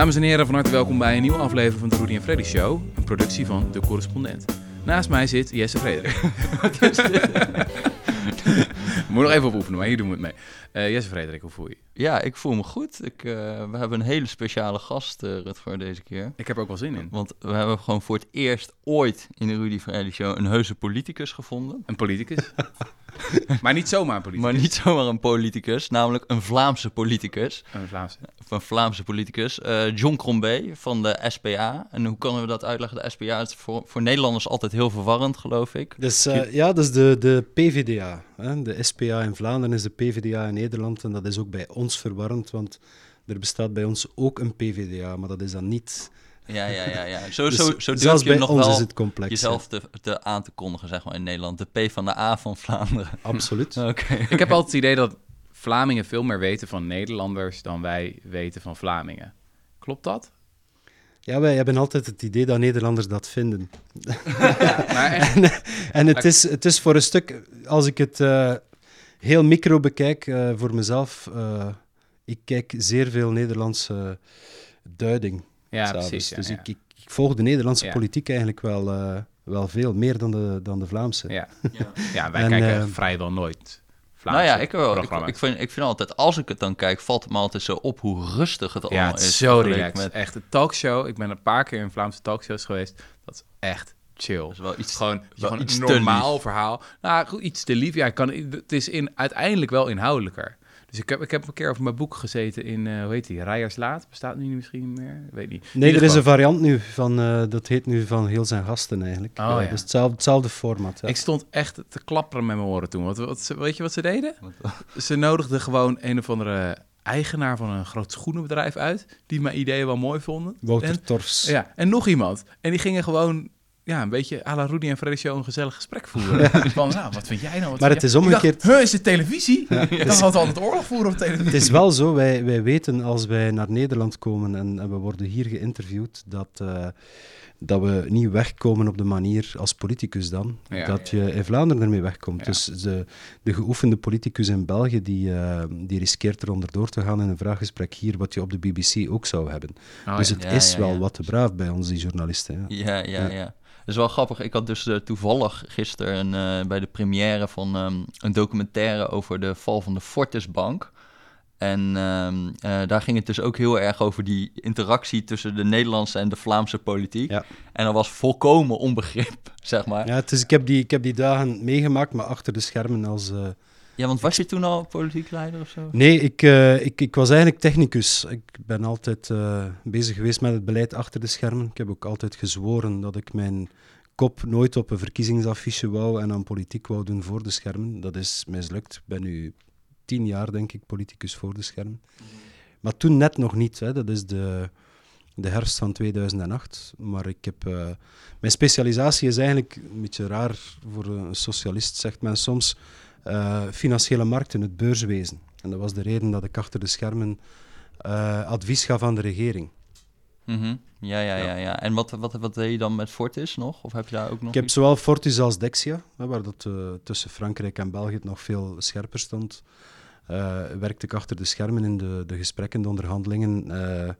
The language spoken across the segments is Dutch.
Dames en heren, van harte welkom bij een nieuwe aflevering van de Rudy en Freddy Show. Een productie van De Correspondent. Naast mij zit Jesse Frederik. Moet nog even op oefenen, maar hier doen we het mee. Uh, Jesse Frederik, hoe voel je Ja, ik voel me goed. Ik, uh, we hebben een hele speciale gast, uh, Rutger, deze keer. Ik heb er ook wel zin in. Want we hebben gewoon voor het eerst ooit in de Rudy Freddy Show een heuse politicus gevonden. Een politicus? maar niet zomaar een politicus. Maar niet zomaar een politicus, namelijk een Vlaamse politicus. Een Vlaamse? Een Vlaamse politicus. Uh, John Crombé van de SPA. En hoe kunnen we dat uitleggen? De SPA is voor, voor Nederlanders altijd heel verwarrend, geloof ik. Dus uh, ja, dat is de, de PVDA. Hè? De SPA in Vlaanderen is de PVDA in Nederland. En dat is ook bij ons verwarrend, want er bestaat bij ons ook een PVDA, maar dat is dan niet... Ja, ja, ja. ja. Zo, dus zo, zo zelfs je bij nog ons wel is het complex. jezelf te, te, aan te kondigen, zeg maar, in Nederland. De P van de A van Vlaanderen. Absoluut. Oké. Ik heb altijd het idee dat Vlamingen veel meer weten van Nederlanders dan wij weten van Vlamingen. Klopt dat? Ja, wij hebben altijd het idee dat Nederlanders dat vinden. Maar en en het, is, het is voor een stuk, als ik het uh, heel micro bekijk uh, voor mezelf, uh, ik kijk zeer veel Nederlandse duiding. ja, s'avonds. precies. Ja, dus ja. Ik, ik, ik volg de Nederlandse Ja. politiek eigenlijk wel, uh, wel veel, meer dan de, dan de Vlaamse. Ja. Ja. ja, wij En, kijken eh, vrijwel nooit Vlaamse Nou ja, ik wel. Ik, vind, ik vind altijd, als ik het dan kijk, valt het me altijd zo op hoe rustig het ja, allemaal het is zo relaxed. Met, Echt, een talkshow. Ik ben een paar keer in Vlaamse talkshows geweest. Dat is echt chill. dat is wel iets, Gewoon, wel gewoon iets normaal verhaal. Nou, goed, iets te lief. Ja, ik kan, het is in, uiteindelijk wel inhoudelijker. Dus ik heb, ik heb een keer over mijn boek gezeten in, eh, hoe heet die, Rijerslaat. Bestaat nu misschien niet meer? Ik weet niet. Nee, er is een variant nu van, uh, dat heet nu van heel zijn gasten eigenlijk. Oh, Uh, ja. Dus hetzelfde, hetzelfde format. Ja. Ik stond echt te klapperen met mijn oren toen. Wat, wat, ze- weet je wat ze deden? Wat- Ze nodigden gewoon een of andere eigenaar van een groot schoenenbedrijf uit... die mijn ideeën wel mooi vonden. Wouter En, Torfs. ja, en nog iemand. En die gingen gewoon... Ja, een beetje à la Rudy en Freddy een gezellig gesprek voeren. Van, nou, wat vind jij nou? Wat Maar het is dacht, omgekeerd. huh, is het televisie? Ik dacht dat we altijd oorlog voeren op televisie. Het is wel zo, wij, wij weten als wij naar Nederland komen en, en we worden hier geïnterviewd, dat, eh, dat we niet wegkomen op de manier als politicus dan, Ja. dat je in Vlaanderen ermee wegkomt. Dus de, de geoefende politicus in België, die, eh, die riskeert er onderdoor te gaan in een vraaggesprek hier, wat je op de BBC ook zou hebben. Oh, dus het is wel wat te braaf bij ons, die journalisten. Ja. Ja, ja, Ja. ja. Dat is wel grappig. Ik had dus eh, toevallig gisteren eh, bij de première van ehm, een documentaire over de val van de Fortisbank. En ehm, eh, daar ging het dus ook heel erg over die interactie tussen de Nederlandse en de Vlaamse politiek. Ja. En dat was volkomen onbegrip, zeg maar. Ja, Ja, is, ik, heb die, ik heb die dagen meegemaakt, maar achter de schermen als... eh, want was je toen al politiek leider of zo? Nee, ik, eh, ik, ik was eigenlijk technicus. Ik ben altijd bezig geweest met het beleid achter de schermen. Ik heb ook altijd gezworen dat ik mijn kop nooit op een verkiezingsaffiche wou en aan politiek wou doen voor de schermen. Dat is mislukt. Ik ben nu tien jaar, denk ik, politicus voor de schermen. Maar toen net nog niet. Hè. Dat is de, de herfst van 2008. Maar ik heb... eh, mijn specialisatie is eigenlijk een beetje raar voor een socialist, zegt men soms eh, financiële markten, het beurswezen. En dat was de reden dat ik achter de schermen eh, advies gaf aan de regering. Mhm. Ja, ja, Ja. ja, ja. En wat, wat, wat deed je dan met Fortis nog? Of heb je daar ook nog Ik heb iets? zowel Fortis als Dexia, hè, waar dat, tussen Frankrijk en België het nog veel scherper stond, werkte ik achter de schermen in de, de gesprekken, de onderhandelingen. eh,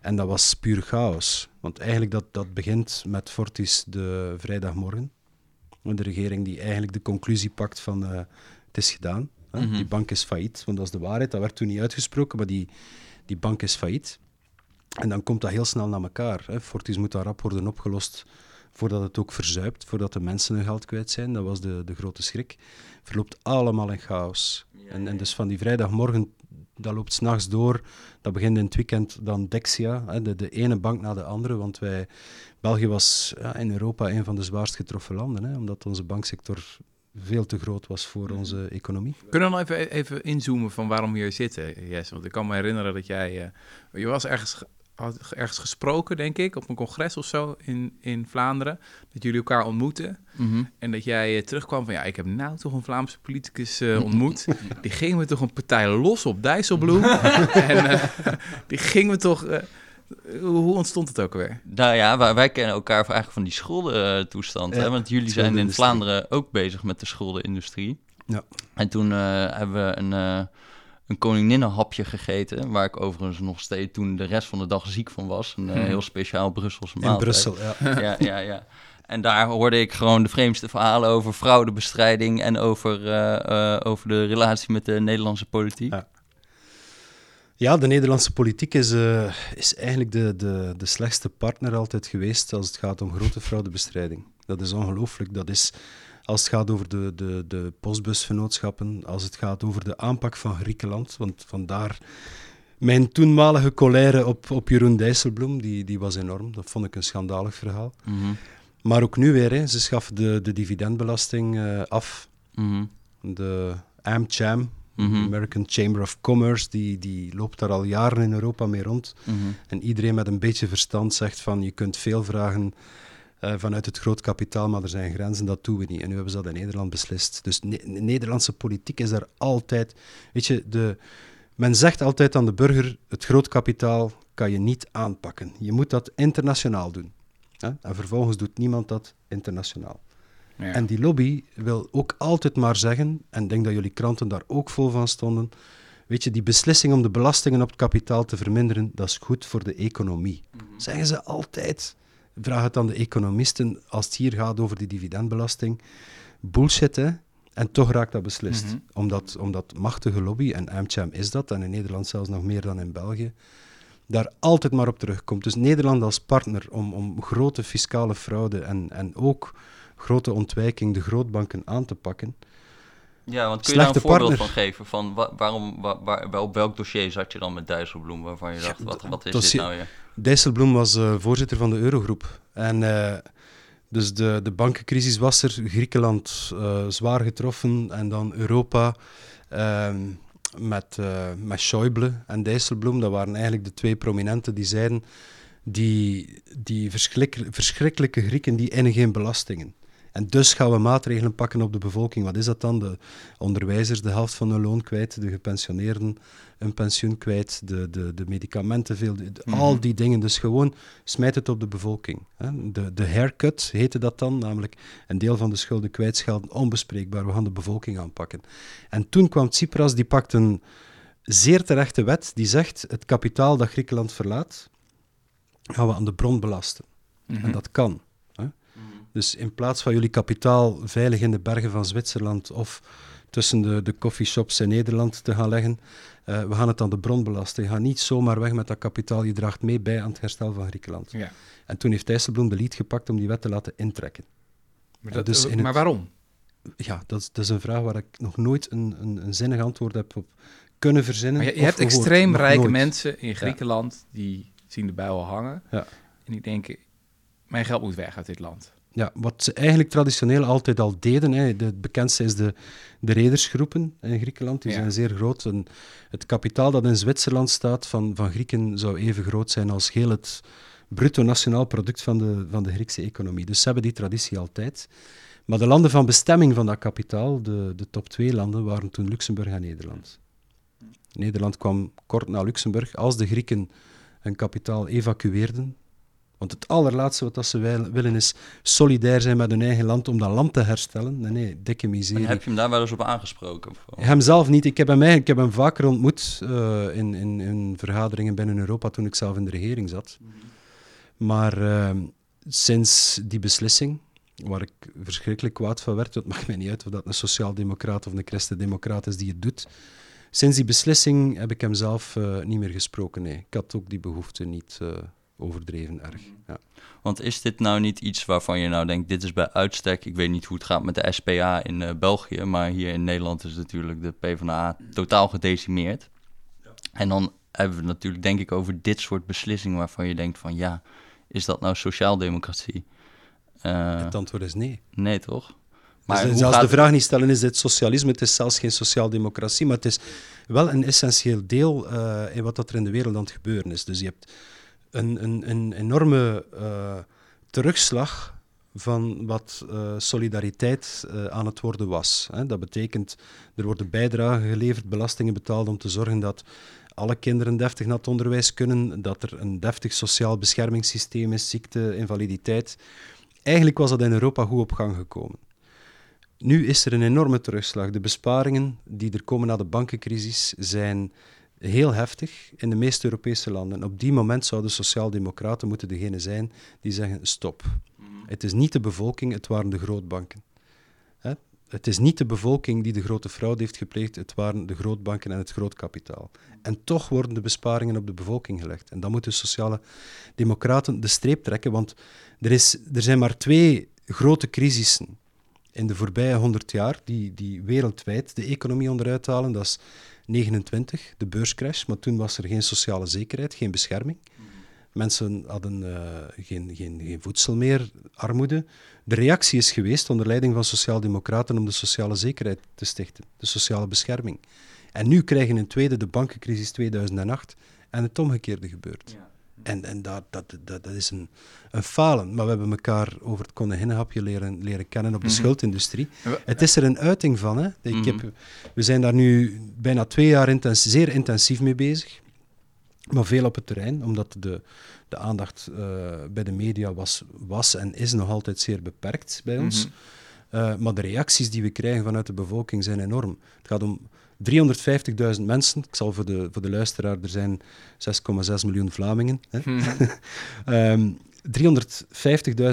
en dat was puur chaos. Want eigenlijk dat, dat begint met Fortis de vrijdagmorgen. De regering die eigenlijk de conclusie pakt van eh, het is gedaan. Hè? Mhm. Die bank is failliet, want dat is de waarheid. Dat werd toen niet uitgesproken, maar die, die bank is failliet. En dan komt dat heel snel naar elkaar. Hè. Fortis moet dat rap worden opgelost voordat het ook verzuipt, voordat de mensen hun geld kwijt zijn. Dat was de, de grote schrik. Verloopt allemaal in chaos. en, en dus van die vrijdagmorgen, dat loopt s'nachts door. Dat begint in het weekend dan Dexia, hè, de, de ene bank na de andere. Want wij, België was ja, in Europa een van de zwaarst getroffen landen, hè, omdat onze banksector veel te groot was voor onze economie. Kunnen we nog even, even inzoomen van waarom we hier zitten, Jess? Want ik kan me herinneren dat jij... eh, je was ergens, ge- had ergens gesproken, denk ik, op een congres of zo in, in Vlaanderen. Dat jullie elkaar ontmoetten. Mhm. En dat jij eh, terugkwam van... Ja, ik heb nou toch een Vlaamse politicus eh, ontmoet. Die ging me toch een partij los op Dijsselbloem. en eh, die ging me toch... hoe, hoe ontstond het ook alweer? Nou ja, wij, wij kennen elkaar eigenlijk van die schuldentoestand. Ja, hè? Want jullie zijn in. Vlaanderen ook bezig met de schuldenindustrie. Ja. En toen eh, hebben we een, eh, een koninginnenhapje gegeten. Waar ik overigens nog steeds toen de rest van de dag ziek van was. Een eh, Hmm. heel speciaal Brusselse In maaltijd. Brussel, ja. Ja, ja, ja. En daar hoorde ik gewoon de vreemdste verhalen over fraudebestrijding en over, eh, eh, over de relatie met de Nederlandse politiek. Ja. Ja, de Nederlandse politiek is, eh, is eigenlijk de, de, de slechtste partner altijd geweest als het gaat om grote fraudebestrijding. Dat is ongelooflijk. Dat is als het gaat over de, de, de postbusvennootschappen, als het gaat over de aanpak van Griekenland, want vandaar mijn toenmalige colère op, op Jeroen Dijsselbloem, die, die was enorm. Dat vond ik een schandalig verhaal. Mhm, Maar ook nu weer, hè, ze schaffen de, de dividendbelasting eh, af. mhm, De AmCham, Mhm. American Chamber of Commerce, die, die loopt daar al jaren in Europa mee rond. En iedereen met een beetje verstand zegt van je kunt veel vragen eh, vanuit het groot kapitaal, maar er zijn grenzen, dat doen we niet. En nu hebben ze dat in Nederland beslist. Dus Ne- de Nederlandse politiek is daar altijd... Weet je, de, men zegt altijd aan de burger, het groot kapitaal kan je niet aanpakken. Je moet dat internationaal doen. Hè? En vervolgens doet niemand dat internationaal. Ja. En die lobby wil ook altijd maar zeggen, en ik denk dat jullie kranten daar ook vol van stonden, weet je, die beslissing om de belastingen op het kapitaal te verminderen, dat is goed voor de economie. Zeggen ze altijd. Vraag het aan de economisten als het hier gaat over die dividendbelasting. Bullshit, hè? En toch raakt dat beslist. Mhm. omdat, omdat machtige lobby, en AmCham is dat, en in Nederland zelfs nog meer dan in België, daar altijd maar op terugkomt. Dus Nederland als partner om, om grote fiscale fraude en, en ook grote ontwijking, de grootbanken aan te pakken. Ja, want kun je daar een voorbeeld partner. van geven? Van wa- waarom, wa- waar, op welk dossier zat je dan met Dijsselbloem waarvan je dacht, wat, wat is dossier- dit nou weer? Dijsselbloem was eh, voorzitter van de Eurogroep. En eh, dus de, de bankencrisis was er, Griekenland eh, zwaar getroffen en dan Europa ehm, met, met Schäuble en Dijsselbloem. Dat waren eigenlijk de twee prominenten die zeiden, die, die verschrik- verschrikkelijke Grieken die innen geen belastingen. En dus gaan we maatregelen pakken op de bevolking. Wat is dat dan? De onderwijzers de helft van hun loon kwijt, de gepensioneerden een pensioen kwijt, de, de, de medicamenten veel, de- Mhm. al die dingen. Dus gewoon smijt het op de bevolking. Hè. De, de haircut heette dat dan, namelijk een deel van de schulden kwijtschelden, onbespreekbaar, we gaan de bevolking aanpakken. En toen kwam Tsipras, die pakt een zeer terechte wet die zegt, het kapitaal dat Griekenland verlaat, gaan we aan de bron belasten. Mhm. En dat kan. Dus in plaats van jullie kapitaal veilig in de bergen van Zwitserland of tussen de, de coffeeshops in Nederland te gaan leggen, eh, we gaan het aan de bron belasten. Je gaat niet zomaar weg met dat kapitaal, je draagt mee bij aan het herstel van Griekenland. Ja. En toen heeft Dijsselbloem de lead gepakt om die wet te laten intrekken. Maar, Ja, dat, dus in maar het- waarom? Ja, dat is, dat is een vraag waar ik nog nooit een, een, een zinnig antwoord heb op kunnen verzinnen. Maar je, hebt gehoord. extreem Nog rijke nooit. mensen in Griekenland die zien de al hangen. Ja. En die denken, mijn geld moet weg uit dit land. Ja, wat ze eigenlijk traditioneel altijd al deden, hè, de, het bekendste is de, de redersgroepen in Griekenland, die Ja. zijn zeer groot. En het kapitaal dat in Zwitserland staat van, van Grieken zou even groot zijn als heel het bruto nationaal product van de, van de Griekse economie. Dus ze hebben die traditie altijd. Maar de landen van bestemming van dat kapitaal, de, de top twee landen, waren toen Luxemburg en Nederland. Nederland kwam kort na Luxemburg als de Grieken hun kapitaal evacueerden. Want het allerlaatste wat dat ze wil- willen is solidair zijn met hun eigen land om dat land te herstellen. Nee, nee, dikke En miserie. heb je hem daar wel eens op aangesproken? Of- Hem zelf niet. Ik heb hem, eigenlijk, ik heb hem vaker ontmoet eh, in, in, in vergaderingen binnen Europa toen ik zelf in de regering zat. Maar eh, sinds die beslissing, waar ik verschrikkelijk kwaad van werd, het maakt mij niet uit of dat een sociaaldemocraat of een christendemocraat is die het doet. Sinds die beslissing heb ik hem zelf eh, niet meer gesproken. Nee. Ik had ook die behoefte niet eh, overdreven erg. Ja. Want is dit nou niet iets waarvan je nou denkt, dit is bij uitstek, ik weet niet hoe het gaat met de SPA in eh, België, maar hier in Nederland is natuurlijk de PvdA totaal gedecimeerd. En dan hebben we het natuurlijk denk ik over dit soort beslissingen waarvan je denkt van ja, is dat nou sociaaldemocratie? Eh, Het antwoord is nee. nee toch? Maar hoe zelfs gaat de vraag niet stellen, is dit socialisme? Het is zelfs geen sociaaldemocratie, maar het is wel een essentieel deel eh, in wat dat er in de wereld aan het gebeuren is. Dus je hebt een, een, een enorme eh, terugslag van wat eh, solidariteit eh, aan het worden was. Hè. Dat betekent, er worden bijdragen geleverd, belastingen betaald om te zorgen dat alle kinderen deftig naar het onderwijs kunnen, dat er een deftig sociaal beschermingssysteem is, ziekte, invaliditeit. Eigenlijk was dat in Europa goed op gang gekomen. Nu is er een enorme terugslag. De besparingen die er komen na de bankencrisis zijn heel heftig in de meeste Europese landen. Op die moment zouden sociaaldemocraten moeten degene zijn die zeggen stop. Het is niet de bevolking, het waren de grootbanken. Hè? Het is niet de bevolking die de grote fraude heeft gepleegd, het waren de grootbanken en het grootkapitaal. En toch worden de besparingen op de bevolking gelegd. En dan moeten sociale democraten de streep trekken, want er, is, er zijn maar twee grote crisissen in de voorbije 100 jaar die, die wereldwijd de economie onderuit halen. Dat is 29, de beurscrash, maar toen was er geen sociale zekerheid, geen bescherming. Mensen hadden uh, geen, geen, geen voedsel meer, armoede. De reactie is geweest onder leiding van sociaaldemocraten om de sociale zekerheid te stichten, de sociale bescherming. En nu krijgen een tweede de bankencrisis 2008 en het omgekeerde gebeurt. En, en dat, dat, dat, dat is een, een falen. Maar we hebben elkaar over het konijnenhapje leren, leren kennen op de mm schuldindustrie. Het is er een uiting van. Hè. Ik mhm. heb, we zijn daar nu bijna twee jaar intens, zeer intensief mee bezig. Maar veel op het terrein, omdat de, de aandacht uh, bij de media was, was en is nog altijd zeer beperkt bij ons. Mm uh, maar de reacties die we krijgen vanuit de bevolking zijn enorm. Het gaat om 350.000 mensen. Ik zal voor de, voor de luisteraar, er zijn 6,6 miljoen Vlamingen. Hè. Hmm. um,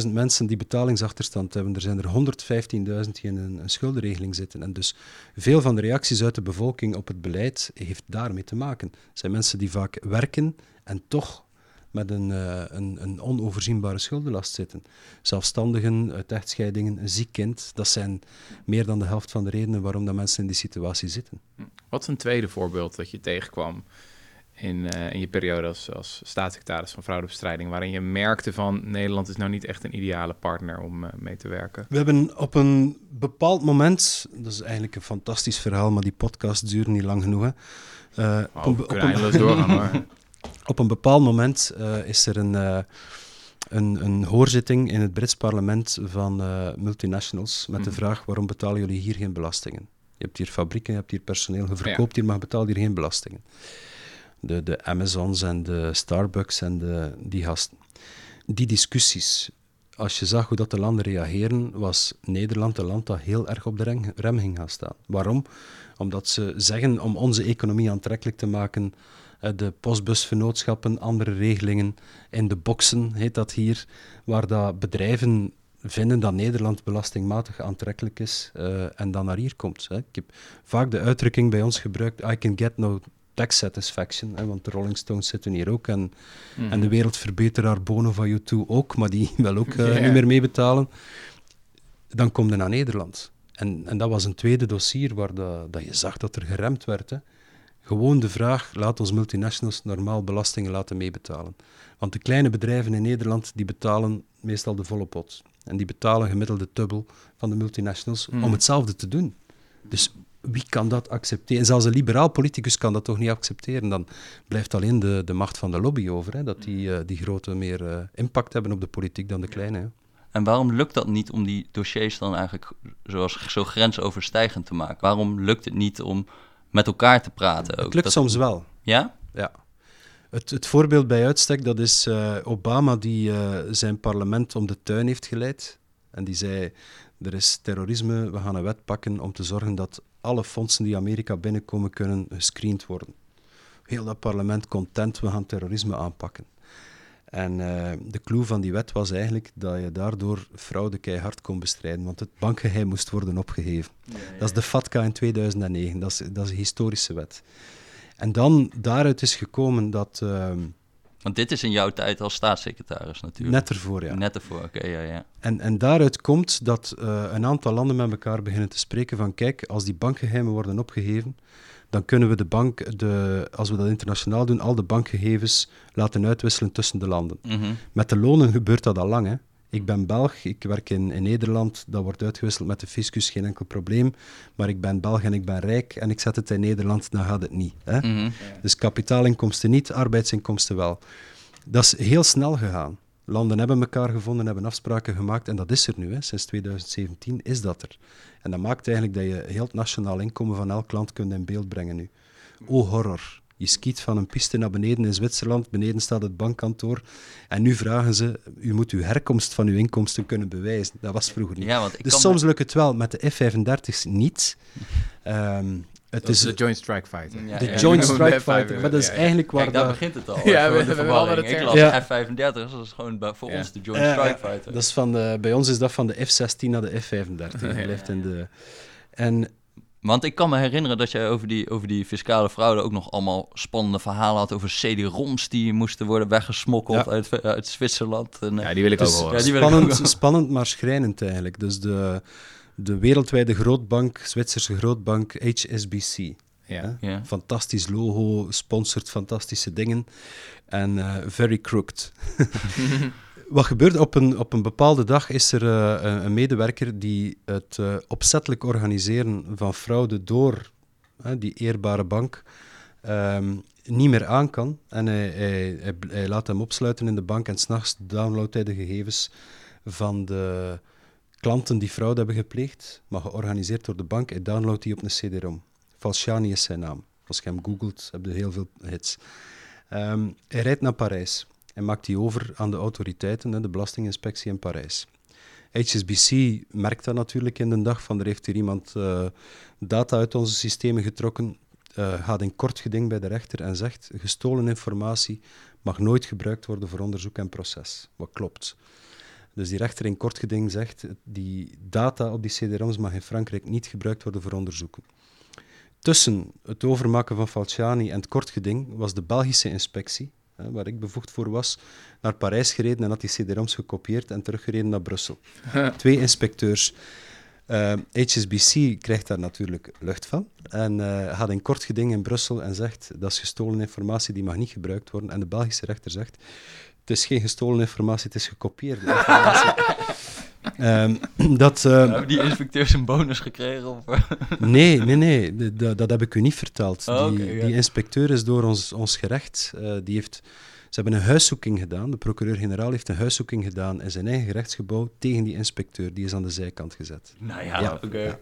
350.000 mensen die betalingsachterstand hebben. Er zijn er 115.000 die in een, een, schuldenregeling zitten. En dus veel van de reacties uit de bevolking op het beleid heeft daarmee te maken. Het zijn mensen die vaak werken en toch met een, uh, een, een, onoverzienbare schuldenlast zitten. Zelfstandigen, uit echtscheidingen, een ziek kind, dat zijn meer dan de helft van de redenen waarom dat mensen in die situatie zitten. Wat is een tweede voorbeeld dat je tegenkwam in, uh, in je periode als, als staatssecretaris van fraudebestrijding, waarin je merkte van Nederland is nou niet echt een ideale partner om uh, mee te werken? We hebben op een bepaald moment, dat is eigenlijk een fantastisch verhaal, maar die podcast duurt niet lang genoeg. Hè. Uh, oh, op, op, doorgaan. Op een bepaald moment uh, is er een, uh, een, een, hoorzitting in het Brits parlement van uh, multinationals met de mhm. vraag waarom betalen jullie hier geen belastingen? Je hebt hier fabrieken, je hebt hier personeel, je verkoopt hier, maar je betaalt hier geen belastingen. De, de Amazons en de Starbucks en de, die gasten. Die discussies, als je zag hoe dat de landen reageren, was Nederland een land dat heel erg op de rem ging gaan staan. Waarom? Omdat ze zeggen om onze economie aantrekkelijk te maken, eh, de postbusvernootschappen, andere regelingen in de boxen, heet dat hier, waar dat bedrijven vinden dat Nederland belastingmatig aantrekkelijk is uh, en dan naar hier komt. Hè. Ik heb vaak de uitdrukking bij ons gebruikt, I can get no tax satisfaction, hè, want de Rolling Stones zitten hier ook en, mm -hmm. en de wereldverbeteraar Bono van U2 ook, maar die wil ook uh, yeah. niet meer meebetalen. Dan kom je naar Nederland. En, en dat was een tweede dossier waar dat, dat je zag dat er geremd werd. Hè. Gewoon de vraag, laat ons multinationals normaal belastingen laten meebetalen. Want de kleine bedrijven in Nederland, die betalen meestal de volle pot. En die betalen gemiddeld de dubbel van de multinationals om hmm. hetzelfde te doen. Dus wie kan dat accepteren? zelfs een liberaal politicus kan dat toch niet accepteren. Dan blijft alleen de, de macht van de lobby over. Hè? Dat die, uh, die grote meer uh, impact hebben op de politiek dan de kleine. Hè? En waarom lukt dat niet om die dossiers dan eigenlijk zoals, zo grensoverstijgend te maken? Waarom lukt het niet om met elkaar te praten. Ook. Het lukt soms wel. Ja? Ja. Het, het voorbeeld bij uitstek, dat is uh, Obama die uh, zijn parlement om de tuin heeft geleid. En die zei, er is terrorisme, we gaan een wet pakken om te zorgen dat alle fondsen die Amerika binnenkomen kunnen gescreend worden. Heel dat parlement content, we gaan terrorisme aanpakken. En uh, de clue van die wet was eigenlijk dat je daardoor fraude keihard kon bestrijden, want het bankgeheim moest worden opgeheven. Ja, ja, ja. Dat is de FATCA in 2009, dat is, dat is een historische wet. En dan daaruit is gekomen dat... Uh, want dit is in jouw tijd als staatssecretaris natuurlijk. Net ervoor, ja. Net ervoor, oké, ja, ja. En, en daaruit komt dat uh, een aantal landen met elkaar beginnen te spreken van kijk, als die bankgeheimen worden opgeheven, dan kunnen we de bank, de, als we dat internationaal doen, al de bankgegevens laten uitwisselen tussen de landen. Mhm. Met de lonen gebeurt dat al lang. Hè. Ik ben Belg, ik werk in, in Nederland, dat wordt uitgewisseld met de fiscus, geen enkel probleem. Maar ik ben Belg en ik ben rijk en ik zet het in Nederland, dan gaat het niet. Hè. Mhm. Dus kapitaalinkomsten niet, arbeidsinkomsten wel. Dat is heel snel gegaan. Landen hebben elkaar gevonden, hebben afspraken gemaakt en dat is er nu. Hè. Sinds 2017 is dat er. En dat maakt eigenlijk dat je heel het nationaal inkomen van elk land kunt in beeld brengen nu. Oh horror. Je skiet van een piste naar beneden in Zwitserland, beneden staat het bankkantoor. En nu vragen ze, u moet uw herkomst van uw inkomsten kunnen bewijzen. Dat was vroeger niet. Ja, want ik dus soms lukt het wel, met de F-35's niet. Ehm, het Dat is de Joint Strike Fighter. Ja, de ja. Joint Ja, Strike Fighter, maar dat is ja, ja. eigenlijk waar Kijk, daar dat- begint het al. Ja, we- hadden het Ik las Ja. F-35, dat is gewoon bij- voor Ja. ons de Joint Ja, Strike ja, Fighter. Dat is van de, bij ons is dat van de F-16 naar de F-35. Dat Ja. blijft in de... En Want ik kan me herinneren dat jij over die, over die fiscale fraude ook nog allemaal spannende verhalen had over CD-ROMs die moesten worden weggesmokkeld Ja. uit, uit Zwitserland. En, eh, Ja, die wil ik Het ook horen. Ja, die wil ik ook spannend, wel. spannend, maar schrijnend eigenlijk. Dus de, de wereldwijde grootbank, Zwitserse grootbank HSBC. Ja. Fantastisch logo, sponsort fantastische dingen. En eh, very crooked. Wat gebeurt op een, op een bepaalde dag is er eh, een- medewerker die het eh, opzettelijk organiseren van fraude door die eerbare bank ehm, niet meer aan kan. En hij, hij, hij, hij laat hem opsluiten in de bank en s'nachts downloadt hij de gegevens van de klanten die fraude hebben gepleegd, maar georganiseerd door de bank. Hij downloadt die op een CD-ROM. Falciani is zijn naam. Als je hem googelt, heb je heel veel hits. Ehm, hij rijdt naar Parijs en maakt die over aan de autoriteiten, de Belastinginspectie in Parijs. HSBC merkt dat natuurlijk in de dag van er heeft hier iemand eh, data uit onze systemen getrokken, eh, gaat in kort geding bij de rechter en zegt gestolen informatie mag nooit gebruikt worden voor onderzoek en proces. Wat klopt. Dus die rechter in kort geding zegt die data op die CD-ROMs mag in Frankrijk niet gebruikt worden voor onderzoeken. Tussen het overmaken van Falciani en het kort geding was de Belgische inspectie, hè, waar ik bevoegd voor was, naar Parijs gereden en had die CD-ROMs gekopieerd en teruggereden naar Brussel. Twee inspecteurs. Eh, HSBC krijgt daar natuurlijk lucht van en eh, gaat in kort geding in Brussel en zegt dat is gestolen informatie, die mag niet gebruikt worden. En de Belgische rechter zegt, is geen gestolen informatie, het is gekopieerde informatie. Ehm, dat, eh, Hebben die inspecteurs een bonus gekregen? Of? Nee, nee, nee, de- dat heb ik u niet verteld. Oh, die, die inspecteur is door ons, ons gerecht. eh, die heeft, ze hebben een huiszoeking gedaan. De procureur-generaal heeft een huiszoeking gedaan in zijn eigen gerechtsgebouw tegen die inspecteur. Die is aan de zijkant gezet. nou ja, Ja. oké. Ja.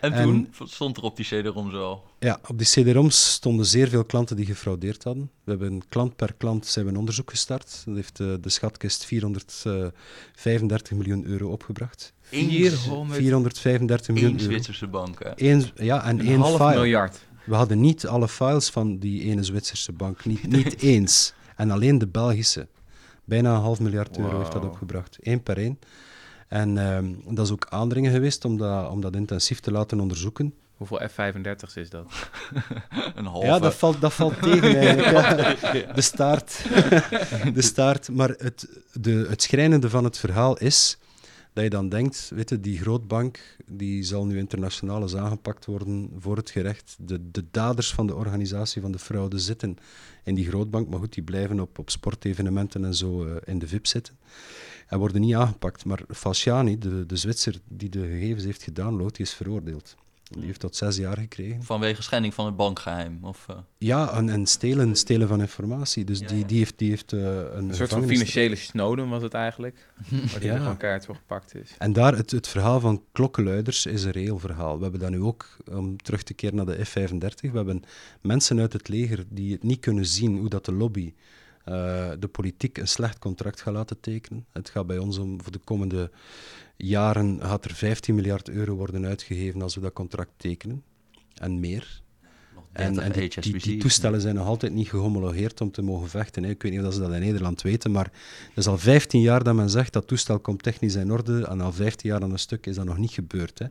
En En- toen stond er op die CD-ROM zo. Ja, op die CD-ROMs stonden zeer veel klanten die gefraudeerd hadden. We hebben klant per klant zijn we een onderzoek gestart. Dat heeft eh, de schatkist 435 miljoen euro opgebracht. 400 435 miljoen Eén euro. Zwitserse bank, hè? Eén, ja, en een één half file. miljard. We hadden niet alle files van die ene Zwitserse bank, niet, niet eens. En alleen de Belgische. Bijna een half miljard euro heeft dat opgebracht, één per één. En ehm, dat is ook aandringen geweest om dat, om dat intensief te laten onderzoeken. Hoeveel F-35's is dat? Een halve. Ja, dat valt, dat valt tegen eigenlijk. ja. De staart. De staart. Maar het, de, het schrijnende van het verhaal is dat je dan denkt, weet die grootbank die zal nu internationaal eens aangepakt worden voor het gerecht. De, de daders van de organisatie van de fraude zitten in die grootbank, maar goed, die blijven op, op sportevenementen en zo eh, in de VIP zitten. En worden niet aangepakt. Maar Falciani, de, de Zwitser die de gegevens heeft gedownload, die is veroordeeld. Die heeft tot zes jaar gekregen. Vanwege schending van het bankgeheim. Of, eh, Ja, en, en stelen, stelen van informatie. Dus Ja, die, ja. die heeft, die heeft eh, een, Een soort van financiële Snowden was het eigenlijk. Waar die Ja. gewoon keihard voor gepakt is. En daar, het, het verhaal van klokkenluiders is een reëel verhaal. We hebben dat nu ook, om terug te keren naar de F-35, we hebben mensen uit het leger die het niet kunnen zien hoe dat de lobby eh, de politiek een slecht contract gaat laten tekenen. Het gaat bij ons om, voor de komende jaren gaat er 15 miljard euro worden uitgegeven als we dat contract tekenen. En meer. En, 30 en die, die, HSBC's. die toestellen zijn nog altijd niet gehomologeerd om te mogen vechten. Hè. Ik weet niet of ze dat in Nederland weten, maar het is al 15 jaar dat men zegt dat toestel komt technisch in orde. En al 15 jaar aan een stuk is dat nog niet gebeurd. Hè.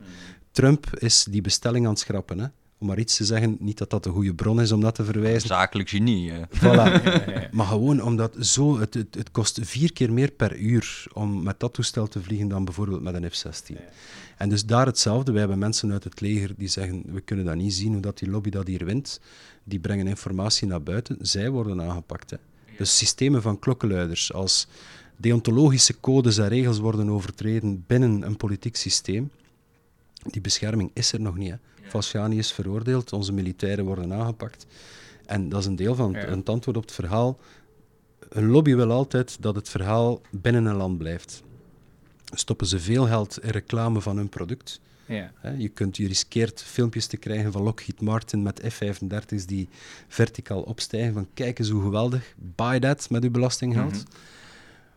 Trump is die bestelling aan het schrappen. Hè. Om maar iets te zeggen, niet dat dat een goede bron is om dat te verwijzen. Zakelijk genie. eh. Voilà. Maar gewoon omdat zo, het, het, het kost vier keer meer per uur om met dat toestel te vliegen dan bijvoorbeeld met een F-16. En dus daar hetzelfde. Wij hebben mensen uit het leger die zeggen, we kunnen dat niet zien, hoe dat die lobby dat hier wint. Die brengen informatie naar buiten. Zij worden aangepakt. Hè. Dus systemen van klokkenluiders, als deontologische codes en regels worden overtreden binnen een politiek systeem, die bescherming is er nog niet. Hè. Is veroordeeld, onze militairen worden aangepakt. En dat is een deel van het, antwoord op het verhaal. Een lobby wil altijd dat het verhaal binnen een land blijft. Stoppen ze veel geld in reclame van hun product, Ja. Je, kunt, je riskeert filmpjes te krijgen van Lockheed Martin met F-35's die verticaal opstijgen. Van kijk eens hoe geweldig, buy that met uw belastinggeld. Mhm.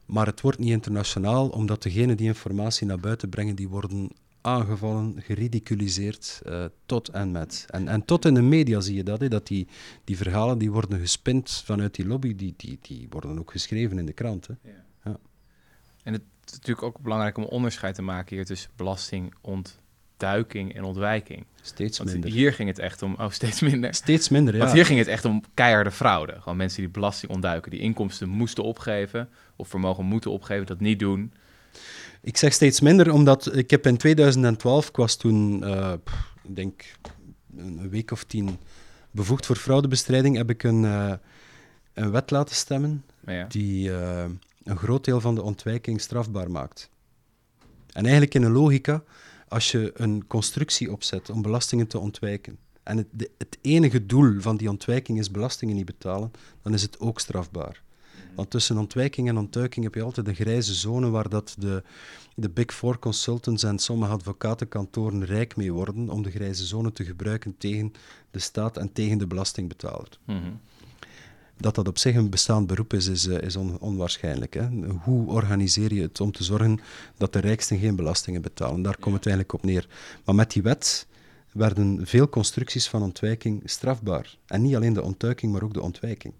Maar het wordt niet internationaal, omdat degenen die informatie naar buiten brengen, die worden aangevallen, geridiculiseerd, eh, tot en met. En, en tot in de media zie je dat, hè, dat die, die verhalen die worden gespind vanuit die lobby, die, die, die worden ook geschreven in de krant. Hè. En het is natuurlijk ook belangrijk om onderscheid te maken hier tussen belastingontduiking en ontwijking. Steeds Want minder. hier ging het echt om, oh steeds minder. Steeds minder, ja. Want hier ging het echt om keiharde fraude. Gewoon mensen die belasting ontduiken, die inkomsten moesten opgeven of vermogen moeten opgeven, dat niet doen. Ik zeg steeds minder, omdat ik heb in 2012, ik was toen, eh, ik denk een week of tien bevoegd voor fraudebestrijding, heb ik een, eh, een wet laten stemmen ja. die eh, een groot deel van de ontwijking strafbaar maakt. En eigenlijk in een logica, als je een constructie opzet om belastingen te ontwijken, en het, de- het enige doel van die ontwijking is belastingen niet betalen, dan is het ook strafbaar. Want tussen ontwijking en ontduiking heb je altijd een grijze zone waar dat de, de Big Four consultants en sommige advocatenkantoren rijk mee worden om de grijze zone te gebruiken tegen de staat en tegen de belastingbetaler. Mhm. Dat dat op zich een bestaand beroep is, is, eh, is on- onwaarschijnlijk. Hè? Hoe organiseer je het om te zorgen dat de rijksten geen belastingen betalen? Daar komt het eigenlijk op neer. Maar met die wet werden veel constructies van ontwijking strafbaar. En niet alleen de ontduiking, maar ook de ontwijking.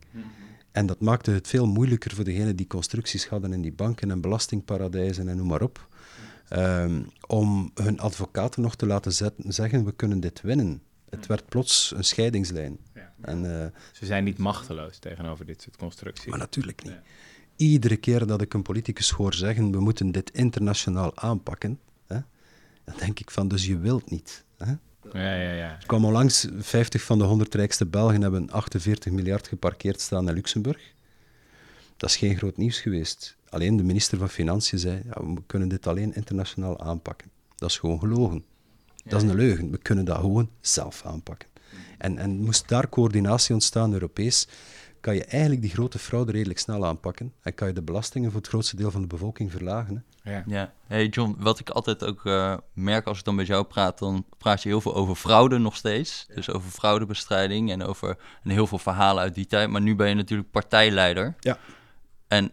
En dat maakte het veel moeilijker voor degenen die constructies hadden in die banken en belastingparadijzen en noem maar op. ehm, om hun advocaten nog te laten zeggen, we kunnen dit winnen. Het werd plots een scheidingslijn. Ja. En, eh, Ze zijn niet machteloos tegenover dit soort constructies. maar natuurlijk niet. Ja. Iedere keer dat ik een politicus hoor zeggen, we moeten dit internationaal aanpakken, hè, dan denk ik van, dus je wilt niet. Hè? Ja, ja, ja. Er kwam onlangs 50 van de 100 rijkste Belgen hebben 48 miljard geparkeerd staan in Luxemburg. Dat is geen groot nieuws geweest. Alleen de minister van Financiën zei, ja, we kunnen dit alleen internationaal aanpakken. Dat is gewoon gelogen. Dat is een leugen. We kunnen dat gewoon zelf aanpakken. En, en moest daar coördinatie ontstaan, Europees, kan je eigenlijk die grote fraude redelijk snel aanpakken en kan je de belastingen voor het grootste deel van de bevolking verlagen. Hè. ja. Ja, hey John, wat ik altijd ook eh, merk als ik dan met jou praat, dan praat je heel veel over fraude nog steeds. Dus over fraudebestrijding en over en heel veel verhalen uit die tijd. Maar nu ben je natuurlijk partijleider. Ja. En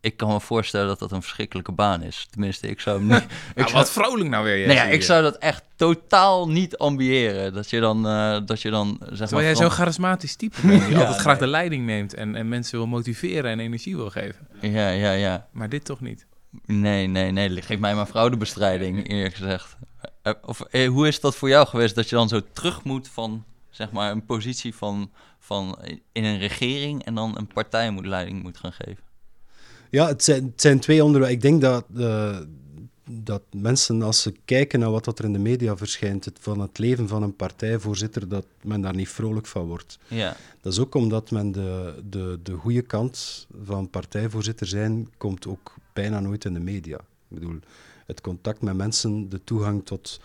ik kan me voorstellen dat dat een verschrikkelijke baan is. Tenminste, ik zou hem niet... ik Nou, zou- wat vrolijk nou weer. Nee, ja, ik zou dat echt totaal niet ambiëren. Dat je dan, eh, dat je dan zeg Terwijl maar... jij zo'n charismatisch type bent, die Ja, altijd graag de leiding neemt en, en mensen wil motiveren en energie wil geven. Ja, ja, ja. Maar dit toch niet. Nee, nee, nee. Geef mij maar fraudebestrijding, eerlijk gezegd. Eh, Of, eh, hoe is dat voor jou geweest dat je dan zo terug moet van zeg maar, een positie van, van in een regering en dan een partij moet leiding moet gaan geven? Ja, het zijn, het zijn twee onderwerpen. Ik denk dat, eh, dat mensen, als ze kijken naar wat dat er in de media verschijnt, het, van het leven van een partijvoorzitter, dat men daar niet vrolijk van wordt. Ja, Dat is ook omdat men de, de, de goede kant van partijvoorzitter zijn, komt ook bijna nooit in de media. Ik bedoel, het contact met mensen, de toegang tot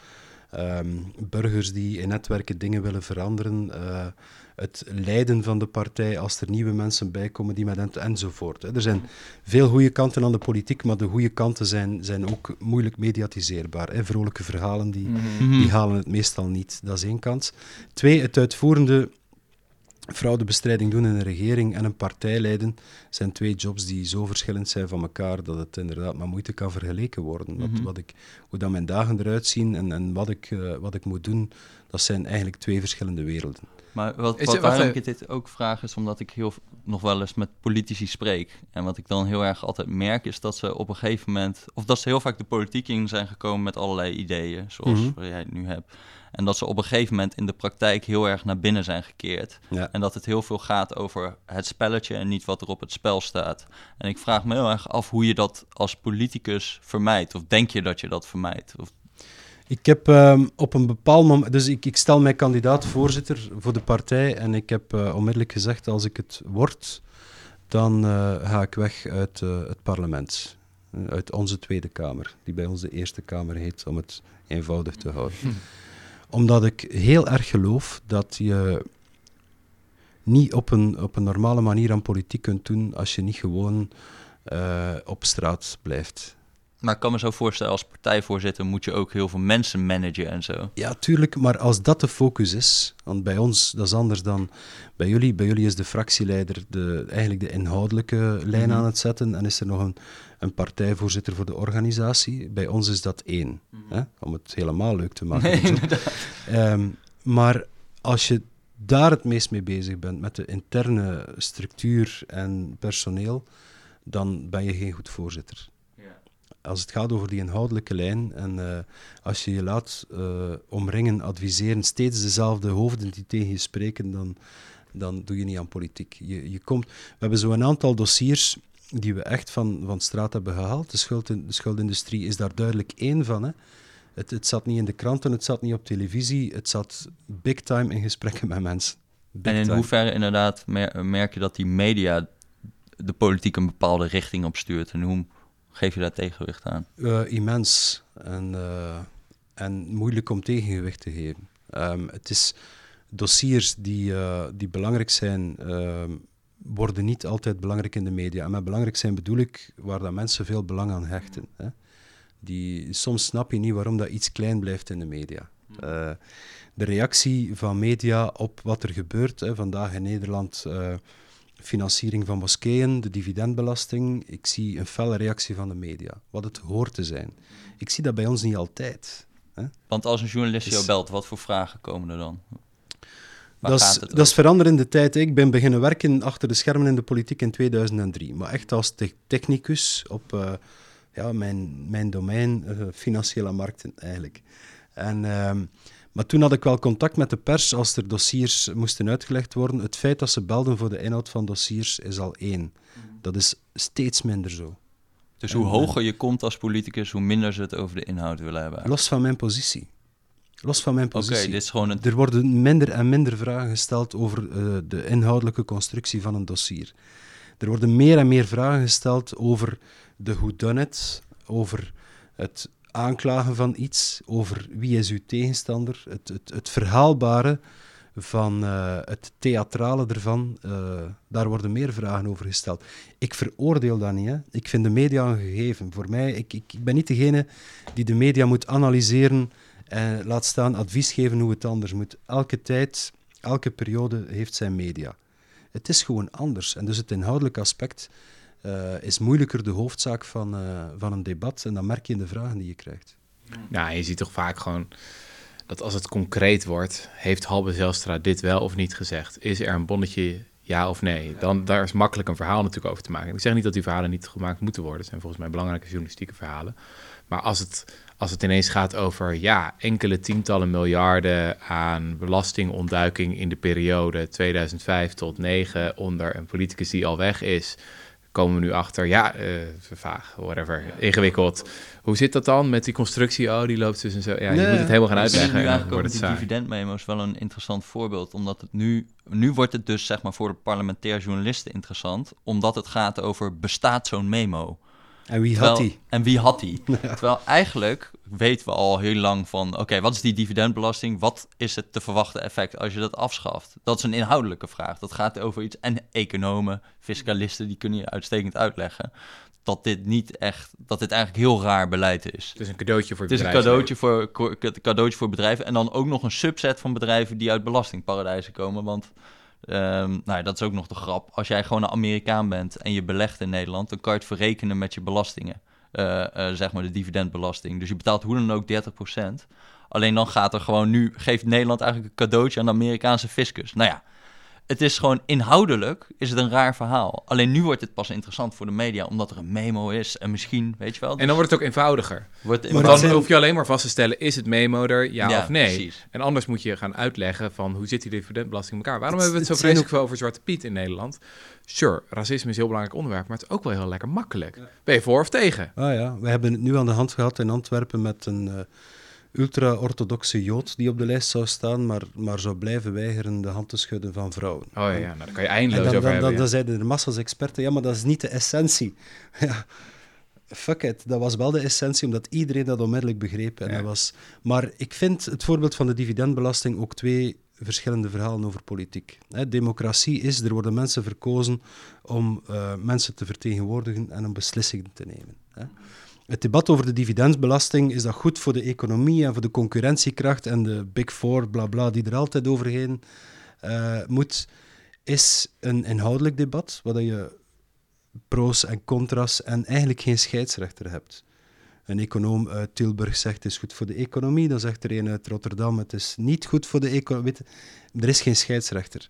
ehm, burgers die in netwerken dingen willen veranderen, eh, het leiden van de partij als er nieuwe mensen bijkomen die met hen enzovoort. hè. Er zijn veel goede kanten aan de politiek, maar de goede kanten zijn, zijn ook moeilijk mediatiseerbaar. Hè. Vrolijke verhalen die, die halen het meestal niet. Dat is één kant. Twee, het uitvoerende fraudebestrijding doen in een regering en een partij leiden zijn twee jobs die zo verschillend zijn van elkaar dat het inderdaad maar moeite kan vergeleken worden. Wat, Mhm. wat ik, hoe dan mijn dagen eruit zien en, en wat, ik, eh, wat ik moet doen, dat zijn eigenlijk twee verschillende werelden. maar wat, wat het- waarom ik dit ook vraag is omdat ik heel, nog wel eens met politici spreek. En wat ik dan heel erg altijd merk is dat ze op een gegeven moment, of dat ze heel vaak de politiek in zijn gekomen met allerlei ideeën, zoals wat jij het nu hebt. En dat ze op een gegeven moment in de praktijk heel erg naar binnen zijn gekeerd. Ja. En dat het heel veel gaat over het spelletje en niet wat er op het spel staat. En ik vraag me heel erg af hoe je dat als politicus vermijdt. Of denk je dat je dat vermijdt? Of, Ik heb ehm, op een bepaald moment, dus ik, ik stel mij kandidaat voorzitter voor de partij en ik heb eh, onmiddellijk gezegd, als ik het word, dan eh, ga ik weg uit eh, het parlement. Uit onze Tweede Kamer, die bij ons de Eerste Kamer heet, om het eenvoudig te houden. Omdat ik heel erg geloof dat je niet op een, op een normale manier aan politiek kunt doen als je niet gewoon eh, op straat blijft. Maar ik kan me zo voorstellen, als partijvoorzitter moet je ook heel veel mensen managen en zo. Ja, tuurlijk, maar als dat de focus is, want bij ons, dat is anders dan bij jullie. Bij jullie is de fractieleider de, eigenlijk de inhoudelijke lijn Mhm. aan het zetten en is er nog een, een partijvoorzitter voor de organisatie. Bij ons is dat één, hè, om het helemaal leuk te maken. Nee, inderdaad. Ehm, maar als je daar het meest mee bezig bent, met de interne structuur en personeel, dan ben je geen goed voorzitter. Als het gaat over die inhoudelijke lijn en eh, als je je laat eh, omringen, adviseren, steeds dezelfde hoofden die tegen je spreken, dan, dan doe je niet aan politiek. Je, je komt, we hebben zo een aantal dossiers die we echt van, van straat hebben gehaald. De, schuld, de schuldindustrie is daar duidelijk één van. Hè. Het, het zat niet in de kranten, het zat niet op televisie, het zat big time in gesprekken met mensen. Big En in time. hoeverre inderdaad mer- merk je dat die media de politiek een bepaalde richting opstuurt? En hoe geef je daar tegenwicht aan? Eh, immens en, eh, en moeilijk om tegengewicht te geven. Ehm, het is dossiers die, eh, die belangrijk zijn, ehm, worden niet altijd belangrijk in de media. En met belangrijk zijn bedoel ik waar dat mensen veel belang aan hechten. Hè. Die, soms snap je niet waarom dat iets klein blijft in de media. De reactie van media op wat er gebeurt, hè, vandaag in Nederland, financiering van moskeeën, de dividendbelasting. Ik zie een felle reactie van de media, wat het hoort te zijn. Ik zie dat bij ons niet altijd. Hè. Want als een journalist jou Dus- belt, wat voor vragen komen er dan? Dat is, dat is veranderende tijd. Ik ben beginnen werken achter de schermen in de politiek in 2003. Maar echt als te- technicus op eh, ja, mijn, mijn domein, eh, financiële markten eigenlijk. En, ehm, maar toen had ik wel contact met de pers als er dossiers moesten uitgelegd worden. Het feit dat ze belden voor de inhoud van dossiers is al één. Dat is steeds minder zo. Dus hoe en, hoger je komt als politicus, hoe minder ze het over de inhoud willen hebben. Los van mijn positie. Los van mijn Oké, positie. dit is gewoon een... Er worden minder en minder vragen gesteld over eh, de inhoudelijke constructie van een dossier. Er worden meer en meer vragen gesteld over de whodunit, over het aanklagen van iets, over wie is uw tegenstander, het, het, het verhaalbare van eh, het theatrale ervan. eh, daar worden meer vragen over gesteld. Ik veroordeel dat niet. Hè. Ik vind de media een gegeven. Voor mij, ik, ik, ik ben niet degene die de media moet analyseren en laat staan advies geven hoe het anders moet. Elke tijd, elke periode heeft zijn media. Het is gewoon anders. En dus het inhoudelijke aspect eh, is moeilijker de hoofdzaak van, eh, van een debat. En dat merk je in de vragen die je krijgt. Ja, je ziet toch vaak gewoon dat als het concreet wordt, heeft Halbe Zelstra dit wel of niet gezegd? Is er een bonnetje ja of nee? Dan daar is makkelijk een verhaal natuurlijk over te maken. Ik zeg niet dat die verhalen niet gemaakt moeten worden. Het zijn volgens mij belangrijke journalistieke verhalen. Maar als het, als het ineens gaat over ja, enkele tientallen miljarden aan belastingontduiking in de periode 2005 tot 9 onder een politicus die al weg is, komen we nu achter, ja, eh, vaag, whatever, ingewikkeld. Hoe zit dat dan met die constructie? Oh, die loopt dus en zo. Ja, je moet het helemaal gaan uitleggen nu eigenlijk ook wordt het die dividendmemo's wel een interessant voorbeeld. Omdat het nu, nu wordt het dus zeg maar voor de parlementair journalisten interessant. Omdat het gaat over bestaat zo'n memo? En wie Terwijl- had die? En wie had die? Terwijl eigenlijk weten we al heel lang van... oké, wat is die dividendbelasting? Wat is het te verwachten effect als je dat afschaft? Dat is een inhoudelijke vraag. Dat gaat over iets... En economen, fiscalisten, die kunnen je uitstekend uitleggen... dat dit niet echt... dat dit eigenlijk heel raar beleid is. Het is een cadeautje voor Het is een bedrijven. cadeautje voor, cadeautje voor bedrijven. En dan ook nog een subset van bedrijven die uit belastingparadijzen komen. Want ehm, nou, dat is ook nog de grap. Als jij gewoon een Amerikaan bent en je belegt in Nederland, dan kan je het verrekenen met je belastingen. Eh, eh, zeg maar de dividendbelasting. Dus je betaalt hoe dan ook 30%. Alleen dan gaat er gewoon nu, geeft Nederland eigenlijk een cadeautje aan de Amerikaanse fiscus. Nou ja, het is gewoon inhoudelijk is het een raar verhaal. Alleen nu wordt het pas interessant voor de media, omdat er een memo is en misschien, weet je wel. En dan wordt het ook eenvoudiger. wordt dan hoef je alleen maar vast te stellen, is het memo er, ja, Ja, of nee? precies. En anders moet je gaan uitleggen van hoe zit die dividendbelasting in elkaar? Waarom Het- hebben we het zo vreselijk veel over Zwarte Piet in Nederland? Sure, racisme is een heel belangrijk onderwerp, maar het is ook wel heel lekker makkelijk. Ben je voor of tegen? Ah ja, we hebben het nu aan de hand gehad in Antwerpen met een eh, ultra-orthodoxe jood die op de lijst zou staan, maar, maar zou blijven weigeren de hand te schudden van vrouwen. Oh ja, ja nou, daar kan je eindeloos dan, over dan, hebben. dan, ja. dan zeiden er massa's experten, ja, maar dat is niet de essentie. ja, fuck it, dat was wel de essentie, omdat iedereen dat onmiddellijk begreep. En Ja. dat was... Maar ik vind het voorbeeld van de dividendbelasting ook twee verschillende verhalen over politiek. Democratie is, er worden mensen verkozen om eh, mensen te vertegenwoordigen en om beslissingen te nemen. Hè. Het debat over de dividendbelasting, is dat goed voor de economie en voor de concurrentiekracht en de big four, bla bla, die er altijd overheen uh, moet, is een inhoudelijk debat, waar je pro's en contra's en eigenlijk geen scheidsrechter hebt. Een econoom uit Tilburg zegt het is goed voor de economie, dan zegt er een uit Rotterdam het is niet goed voor de economie. Er is geen scheidsrechter.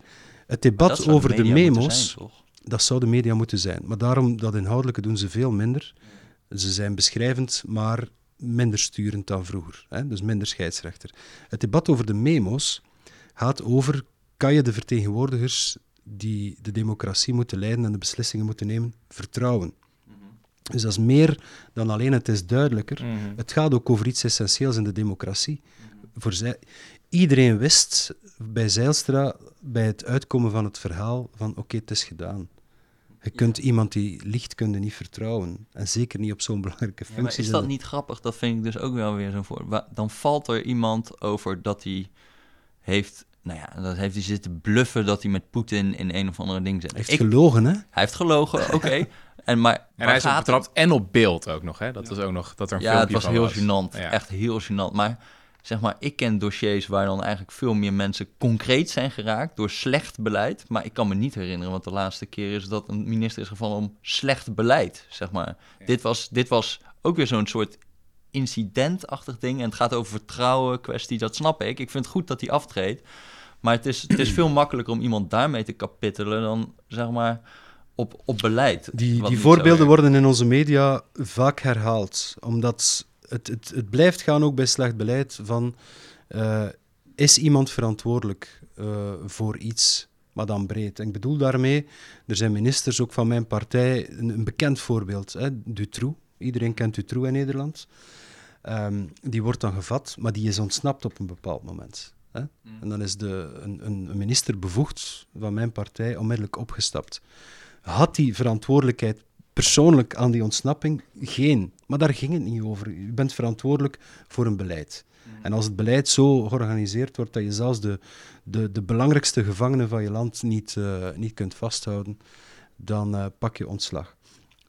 Het debat over de, memo's, dat zou de media moeten zijn. Maar daarom, dat inhoudelijke doen ze veel minder. Ze zijn beschrijvend, maar minder sturend dan vroeger. Hè? Dus minder scheidsrechter. Het debat over de memo's gaat over, kan je de vertegenwoordigers die de democratie moeten leiden en de beslissingen moeten nemen, vertrouwen? Dus dat is meer dan alleen het is duidelijker. Mhm. Het gaat ook over iets essentieels in de democratie. Voor zij, iedereen wist bij Zeilstra, bij het uitkomen van het verhaal, van oké, het is gedaan. Je kunt iemand die liegt, kun niet vertrouwen. En zeker niet op zo'n belangrijke functie. maar is dat niet grappig? Dat vind ik dus ook wel weer zo'n voor. Dan valt er iemand over dat hij heeft nou ja, dat heeft hij zitten bluffen dat hij met Poetin in een of andere ding zit. Hij heeft gelogen, hè? Hij heeft gelogen, oké. En, maar, en hij is gaat... betrapt en op beeld ook nog, hè? Dat was ook nog dat er een ja, het was heel gênant. Echt heel gênant. Maar zeg maar, ik ken dossiers waar dan eigenlijk veel meer mensen concreet zijn geraakt door slecht beleid. Maar ik kan me niet herinneren, want de laatste keer is dat een minister is gevallen om slecht beleid, zeg maar. Dit, was, dit was ook weer zo'n soort incidentachtig ding. En het gaat over vertrouwen, kwestie, dat snap ik. Ik vind het goed dat hij aftreedt. Maar het is, het is veel makkelijker om iemand daarmee te kapittelen dan, zeg maar op, op beleid. Die, die voorbeelden worden in onze media vaak herhaald, omdat het, het, het blijft gaan ook bij slecht beleid van uh, is iemand verantwoordelijk uh, voor iets, maar dan breed. En ik bedoel daarmee, er zijn ministers ook van mijn partij, een, een bekend voorbeeld, hè, Dutroux. Iedereen kent Dutroux in Nederland. Um, die wordt dan gevat, maar die is ontsnapt op een bepaald moment. Hè? Mm. En dan is de, een, een minister bevoegd van mijn partij onmiddellijk opgestapt had die verantwoordelijkheid persoonlijk aan die ontsnapping? Geen. Maar daar ging het niet over. Je bent verantwoordelijk voor een beleid. Mm. En als het beleid zo georganiseerd wordt dat je zelfs de, de, de belangrijkste gevangenen van je land niet, uh, niet kunt vasthouden, dan uh, pak je ontslag.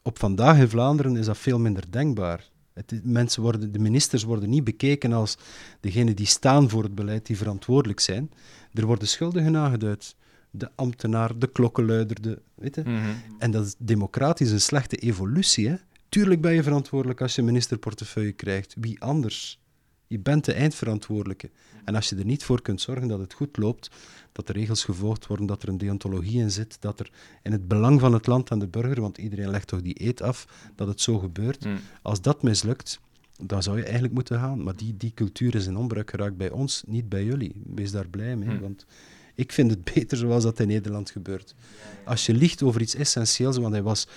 Op vandaag in Vlaanderen is dat veel minder denkbaar. Het, mensen worden, de ministers worden niet bekeken als degenen die staan voor het beleid, die verantwoordelijk zijn. Er worden schuldigen aangeduid de ambtenaar, de klokkenluider. De, weet je? Mhm. En dat is democratisch een slechte evolutie. Hè? Tuurlijk ben je verantwoordelijk als je ministerportefeuille krijgt. Wie anders? Je bent de eindverantwoordelijke. En als je er niet voor kunt zorgen dat het goed loopt, dat de regels gevolgd worden, dat er een deontologie in zit, dat er in het belang van het land en de burger, want iedereen legt toch die eet af, dat het zo gebeurt. Mhm. Als dat mislukt, dan zou je eigenlijk moeten gaan. Maar die, die cultuur is in onbruik geraakt bij ons, niet bij jullie. Wees daar blij mee, mhm. want ik vind het beter zoals dat in Nederland gebeurt. Als je liegt over iets essentieels, want hij was...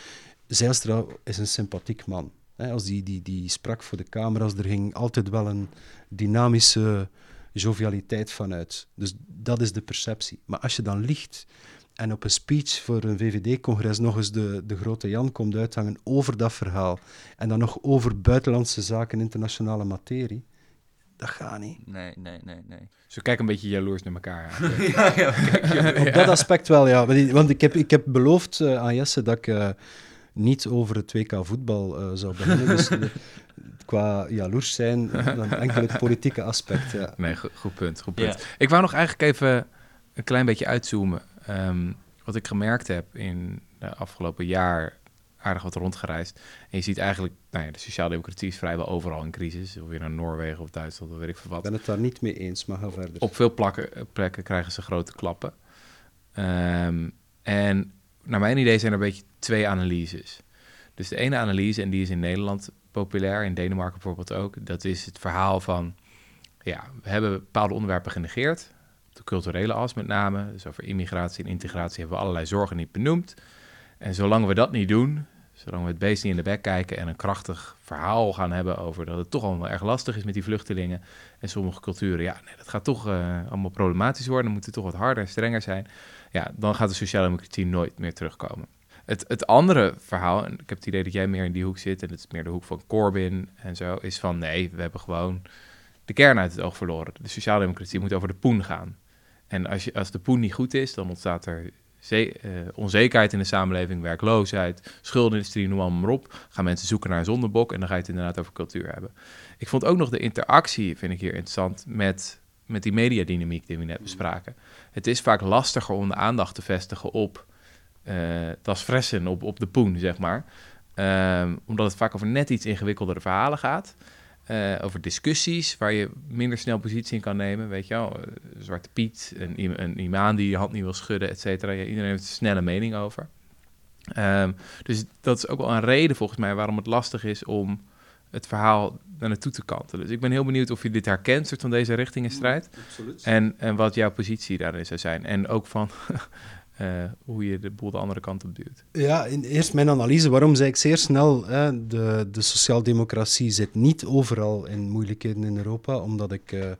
Zijlstra is een sympathiek man. als die, die, die sprak voor de camera's, er ging altijd wel een dynamische jovialiteit vanuit. Dus dat is de perceptie. Maar als je dan liegt en op een speech voor een VVD-congres nog eens de, de grote Jan komt uithangen over dat verhaal en dan nog over buitenlandse zaken, internationale materie, dat gaat niet. Nee, nee, nee, nee. Ze kijken een beetje jaloers naar elkaar. ja, ja, Op dat aspect wel, ja. Want ik heb, ik heb beloofd uh, aan Jesse dat ik uh, niet over het WK voetbal uh, zou beginnen. Dus qua jaloers zijn, dan enkel het politieke aspect. Ja. Nee, goed, goed punt. Goed punt. Ik wou nog eigenlijk even een klein beetje uitzoomen. Um, wat ik gemerkt heb in de afgelopen jaar aardig wat rondgereisd. En je ziet eigenlijk, nou ja, de sociaaldemocratie is vrijwel overal in crisis. Of weer naar Noorwegen of Duitsland, of weet ik veel wat. Ik ben het daar niet mee eens, maar ga verder. Op veel plakken, eh, plekken krijgen ze grote klappen. Um, en naar mijn idee zijn er een beetje twee analyses. Dus de ene analyse, en die is in Nederland populair, in Denemarken bijvoorbeeld ook, dat is het verhaal van, ja, we hebben bepaalde onderwerpen genegeerd, de culturele as met name, dus over immigratie en integratie hebben we allerlei zorgen niet benoemd. En zolang we dat niet doen, zolang we het beest niet in de bek kijken en een krachtig verhaal gaan hebben over dat het toch allemaal erg lastig is met die vluchtelingen en sommige culturen, ja, nee, dat gaat toch uh, allemaal problematisch worden, dan moet het toch wat harder en strenger zijn. Ja, dan gaat de sociale democratie nooit meer terugkomen. Het, het andere verhaal, en ik heb het idee dat jij meer in die hoek zit, en het is meer de hoek van Corbyn en zo, is van nee, we hebben gewoon de kern uit het oog verloren. De sociale democratie moet over de poen gaan. En als, je, als de poen niet goed is, dan ontstaat er eh, onzekerheid in de samenleving, werkloosheid, schuldenindustrie, noem allemaal maar op. Gaan mensen zoeken naar een zondebok en dan ga je het inderdaad over cultuur hebben. Ik vond ook nog de interactie, vind ik hier interessant, met, met die mediadynamiek die we net bespraken. Het is vaak lastiger om de aandacht te vestigen op eh das fressen, op, op de poen, zeg maar. Ehm, omdat het vaak over net iets ingewikkeldere verhalen gaat. Eh, over discussies waar je minder snel positie in kan nemen. Weet je wel, Eh, Zwarte Piet, een, een imam die je hand niet wil schudden, et cetera. Ja, iedereen heeft een snelle mening over. Ehm, dus dat is ook wel een reden volgens mij waarom het lastig is om het verhaal naar naartoe te kanten. Dus ik ben heel benieuwd of je dit herkent, soort van deze richtingenstrijd. Absoluut. En, en wat jouw positie daarin zou zijn. En ook van eh, hoe je de boel de andere kant op duwt. Ja, in, eerst mijn analyse. Waarom zei ik zeer snel, hè, de, de sociaaldemocratie zit niet overal in moeilijkheden in Europa, omdat ik eh,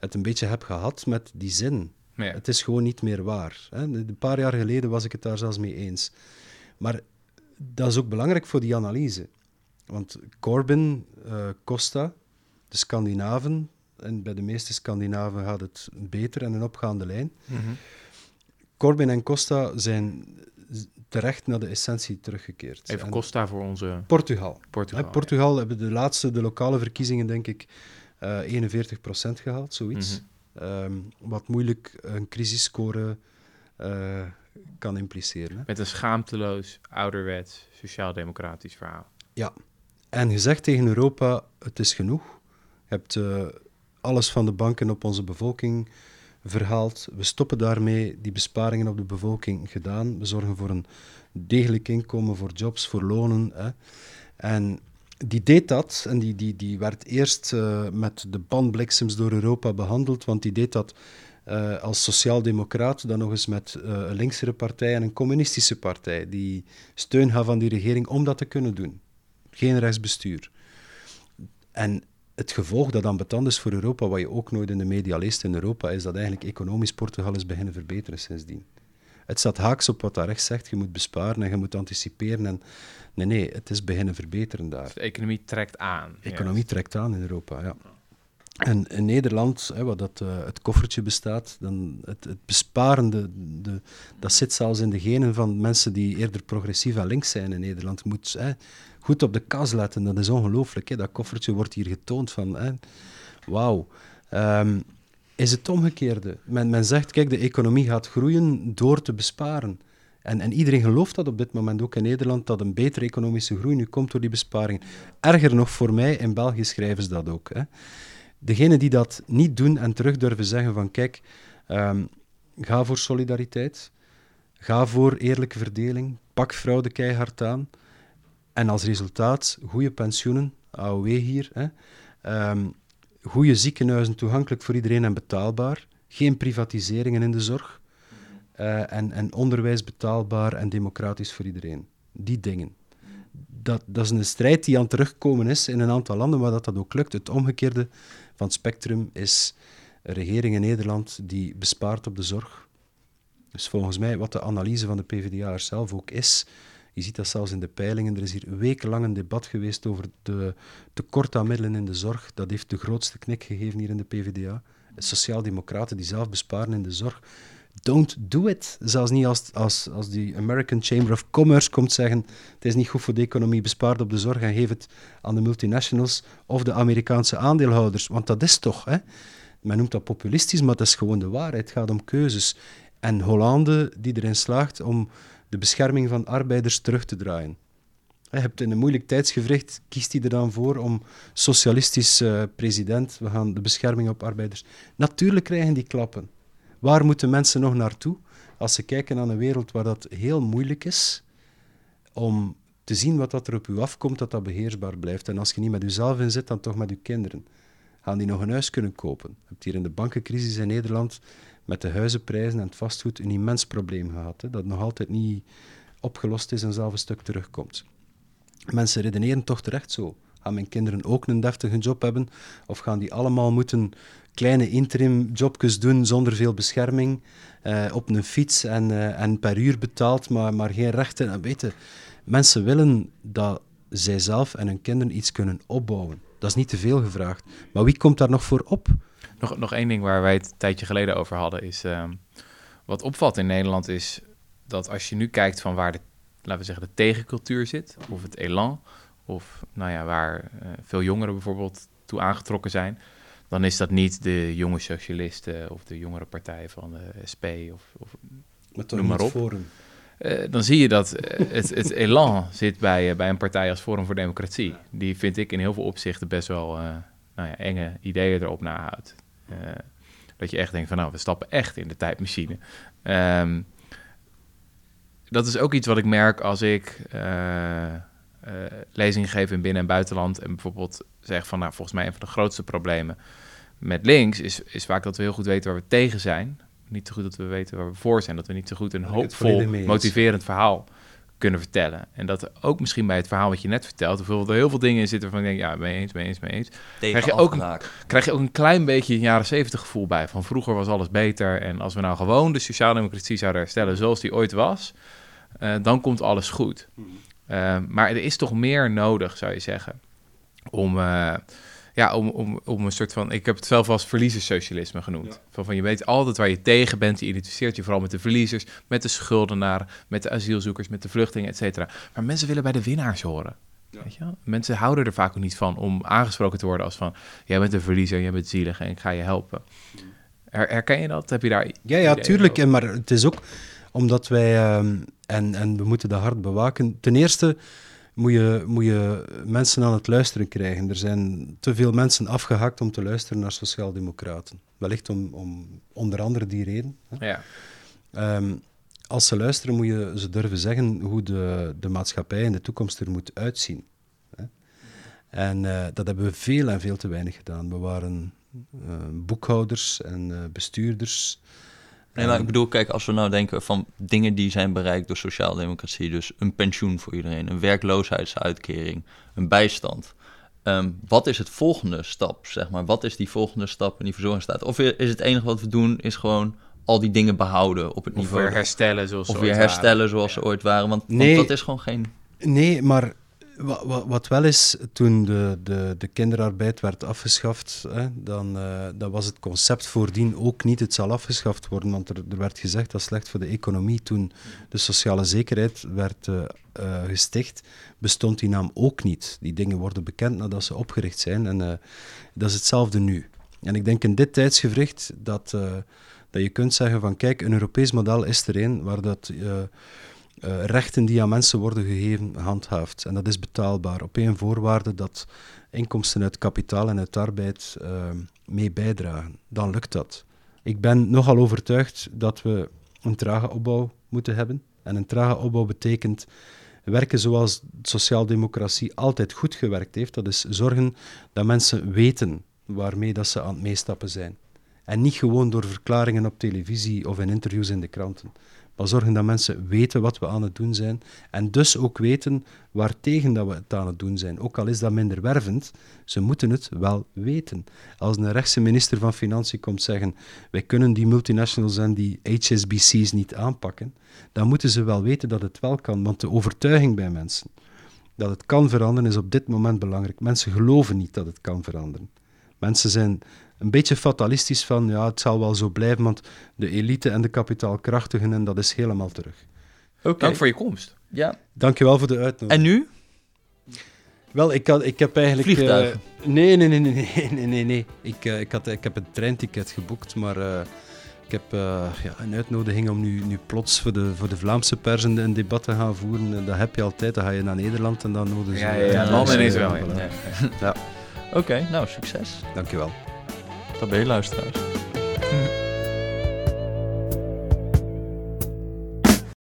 het een beetje heb gehad met die zin. Ja, Het is gewoon niet meer waar. Hè. Een paar jaar geleden was ik het daar zelfs mee eens. Maar dat is ook belangrijk voor die analyse. Want Corbyn, eh, Costa, de Scandinaven, en bij de meeste Scandinaven gaat het beter en een opgaande lijn. Corbyn en Costa zijn terecht naar de essentie teruggekeerd. even En Costa voor onze Portugal. Portugal. Hè, Portugal hebben de laatste, de lokale verkiezingen, denk ik, eh 41% gehaald, zoiets. Mhm. Ehm, wat moeilijk een crisisscore eh, kan impliceren. Hè. Met een schaamteloos, ouderwets, sociaal-democratisch verhaal. En gezegd tegen Europa, het is genoeg. Je hebt eh, alles van de banken op onze bevolking verhaald. We stoppen daarmee, die besparingen op de bevolking gedaan. We zorgen voor een degelijk inkomen, voor jobs, voor lonen. Hè. En die deed dat en die, die, die werd eerst eh, met de bandbliksems door Europa behandeld, want die deed dat eh, als sociaaldemocraat, dan nog eens met eh, een linksere partij en een communistische partij, die steun gaf aan die regering om dat te kunnen doen. Geen rechtsbestuur. En het gevolg dat ambetant is voor Europa, wat je ook nooit in de media leest in Europa, is dat eigenlijk economisch Portugal is beginnen verbeteren sindsdien. Het staat haaks op wat daar rechts zegt, je moet besparen en je moet anticiperen. En nee, nee, het is beginnen verbeteren daar. Dus de economie trekt aan. De economie trekt aan in Europa, ja. En in Nederland, hè, waar dat, eh, het koffertje bestaat, dan het, het besparen, de, dat zit zelfs in de genen van mensen die eerder progressief en links zijn in Nederland. Moet hè, goed op de kas letten, dat is ongelooflijk. Dat koffertje wordt hier getoond van, wauw. Ehm, is het omgekeerde. Men, men zegt, kijk, de economie gaat groeien door te besparen. En, en iedereen gelooft dat op dit moment ook in Nederland, dat een betere economische groei nu komt door die besparingen. Erger nog voor mij, in België schrijven ze dat ook. Hè. Degenen die dat niet doen en terug durven zeggen van kijk, ehm, ga voor solidariteit, ga voor eerlijke verdeling, pak fraude keihard aan en als resultaat goede pensioenen, AOW hier, hè, ehm, goede ziekenhuizen toegankelijk voor iedereen en betaalbaar, geen privatiseringen in de zorg eh, en, en onderwijs betaalbaar en democratisch voor iedereen. Die dingen. Dat, dat is een strijd die aan terugkomen is in een aantal landen, maar dat dat ook lukt. Het omgekeerde van spectrum is een regering in Nederland die bespaart op de zorg. Dus volgens mij, wat de analyse van de PvdA er zelf ook is, je ziet dat zelfs in de peilingen, er is hier wekenlang een debat geweest over de tekort aan middelen in de zorg. Dat heeft de grootste knik gegeven hier in de PvdA. Sociaaldemocraten die zelf besparen in de zorg. Don't do it. Zelfs niet als, als, als die American Chamber of Commerce komt zeggen het is niet goed voor de economie, bespaard op de zorg en geef het aan de multinationals of de Amerikaanse aandeelhouders. Want dat is toch, hè? men noemt dat populistisch, maar dat is gewoon de waarheid. Het gaat om keuzes. En Hollande die erin slaagt om de bescherming van arbeiders terug te draaien. Je hebt in een moeilijk tijdsgevricht, kiest hij er dan voor om socialistisch eh, president, we gaan de bescherming op arbeiders. Natuurlijk krijgen die klappen. Waar moeten mensen nog naartoe als ze kijken naar een wereld waar dat heel moeilijk is om te zien wat dat er op u afkomt, dat dat beheersbaar blijft. En als je niet met uzelf in zit, dan toch met uw kinderen. Gaan die nog een huis kunnen kopen? Je hebt hier in de bankencrisis in Nederland met de huizenprijzen en het vastgoed een immens probleem gehad. Hè, dat nog altijd niet opgelost is en zelf een stuk terugkomt. Mensen redeneren toch terecht zo. Gaan mijn kinderen ook een deftige job hebben? Of gaan die allemaal moeten kleine interim jobjes doen zonder veel bescherming, eh, op een fiets en, eh, en per uur betaald, maar, maar geen rechten? En weten, mensen willen dat zij zelf en hun kinderen iets kunnen opbouwen. Dat is niet te veel gevraagd. Maar wie komt daar nog voor op? Nog, nog één ding waar wij het een tijdje geleden over hadden is... ehm, wat opvalt in Nederland is dat als je nu kijkt van waar de, laten we zeggen, de tegencultuur zit, of het elan, of nou ja, waar eh, veel jongeren bijvoorbeeld toe aangetrokken zijn, dan is dat niet de jonge socialisten of de jongere partij van de SP of, of Maar toch Noem maar niet op. Forum. eh, dan zie je dat eh, het, het elan zit bij, eh, bij een partij als Forum voor Democratie. Die vind ik in heel veel opzichten best wel eh, nou ja, enge ideeën erop nahoudt. Eh, dat je echt denkt van nou, we stappen echt in de tijdmachine. Ehm, dat is ook iets wat ik merk als ik eh, eh, lezingen geef in binnen- en buitenland. En bijvoorbeeld zeg van nou, volgens mij een van de grootste problemen met links is, is vaak dat we heel goed weten waar we tegen zijn. Niet zo goed dat we weten waar we voor zijn. Dat we niet zo goed een hoopvol, motiverend verhaal kunnen vertellen. En dat ook misschien bij het verhaal wat je net vertelt, bijvoorbeeld er heel veel dingen in zitten waarvan ik denk, ja, mee eens, mee eens, mee eens. Krijg je ook een-. Krijg je ook een klein beetje een jaren zeventig gevoel bij. Van vroeger was alles beter. En als we nou gewoon de sociaaldemocratie zouden herstellen zoals die ooit was, eh, dan komt alles goed. Eh, maar er is toch meer nodig, zou je zeggen, om, eh, ja, om, om, om een soort van... Ik heb het zelf als verliezerssocialisme genoemd. Van, van je weet altijd waar je tegen bent. Je identificeert je vooral met de verliezers, met de schuldenaren, met de asielzoekers, met de vluchtelingen, et cetera. Maar mensen willen bij de winnaars horen. Weet je? Mensen houden er vaak ook niet van om aangesproken te worden als van... jij bent een verliezer, jij bent zielig en ik ga je helpen. Her- herken je dat? Heb je daar... Ja, ja, tuurlijk. over? Maar het is ook omdat wij, ehm, en, en we moeten dat hard bewaken. Ten eerste moet je, moet je mensen aan het luisteren krijgen. Er zijn te veel mensen afgehakt om te luisteren naar sociaaldemocraten. Wellicht om, om onder andere die reden. hè. Ja, Ehm, als ze luisteren, moet je ze durven zeggen hoe de, de maatschappij in de toekomst er moet uitzien. Hè. En eh, dat hebben we veel en veel te weinig gedaan. We waren eh, boekhouders en eh, bestuurders. Nee, maar ik bedoel, kijk, als we nou denken van dingen die zijn bereikt door sociaaldemocratie, dus een pensioen voor iedereen, een werkloosheidsuitkering, een bijstand. Ehm, wat is het volgende stap, zeg maar? Wat is die volgende stap in die verzorgingsstaat? Of is het enige wat we doen, is gewoon al die dingen behouden op het of niveau... weer herstellen zoals of ze weer herstellen waren. zoals ze ooit waren, want, want dat is gewoon geen... Nee, maar wa- wa- wat wel is, toen de, de, de kinderarbeid werd afgeschaft, hè, dan, eh, dan was het concept voordien ook niet, het zal afgeschaft worden, want er, er werd gezegd dat slecht voor de economie. Toen de sociale zekerheid werd eh, eh, gesticht, bestond die naam ook niet. Die dingen worden bekend nadat ze opgericht zijn en dat is hetzelfde nu. En ik denk in dit tijdsgevricht dat, dat je kunt zeggen van kijk, een Europees model is er een waar dat... eh, rechten die aan mensen worden gegeven handhaaft. En dat is betaalbaar op één voorwaarde dat inkomsten uit kapitaal en uit arbeid eh, mee bijdragen. Dan lukt dat. Ik ben nogal overtuigd dat we een trage opbouw moeten hebben. En een trage opbouw betekent werken zoals sociaaldemocratie altijd goed gewerkt heeft. Dat is zorgen dat mensen weten waarmee dat ze aan het meestappen zijn. En niet gewoon door verklaringen op televisie of in interviews in de kranten. Maar zorgen dat mensen weten wat we aan het doen zijn. En dus ook weten waartegen dat we het aan het doen zijn. Ook al is dat minder wervend, ze moeten het wel weten. Als een rechtse minister van Financiën komt zeggen wij kunnen die multinationals en die HSBC's niet aanpakken, dan moeten ze wel weten dat het wel kan. Want de overtuiging bij mensen dat het kan veranderen is op dit moment belangrijk. Mensen geloven niet dat het kan veranderen. Mensen zijn een beetje fatalistisch van, ja, het zal wel zo blijven, want de elite en de kapitaalkrachtigen, en dat is helemaal terug. Oké. Dank voor je komst. Ja. Dankjewel voor de uitnodiging. En nu? Wel, ik, had, ik heb eigenlijk... eh, Vliegtuigen. nee, nee, nee, nee, nee, nee, nee. nee. Ik, eh, ik, had, ik heb een treinticket geboekt, maar eh, ik heb eh, ja, een uitnodiging om nu, nu plots voor de, voor de Vlaamse pers een, een debat te gaan voeren. En dat heb je altijd, dan ga je naar Nederland en dan nodigen ze... Ja, ja, ja, dan ineens wel. Ja. Ja. Oké, nou, succes. Dankjewel. Dat ben je luisteraars.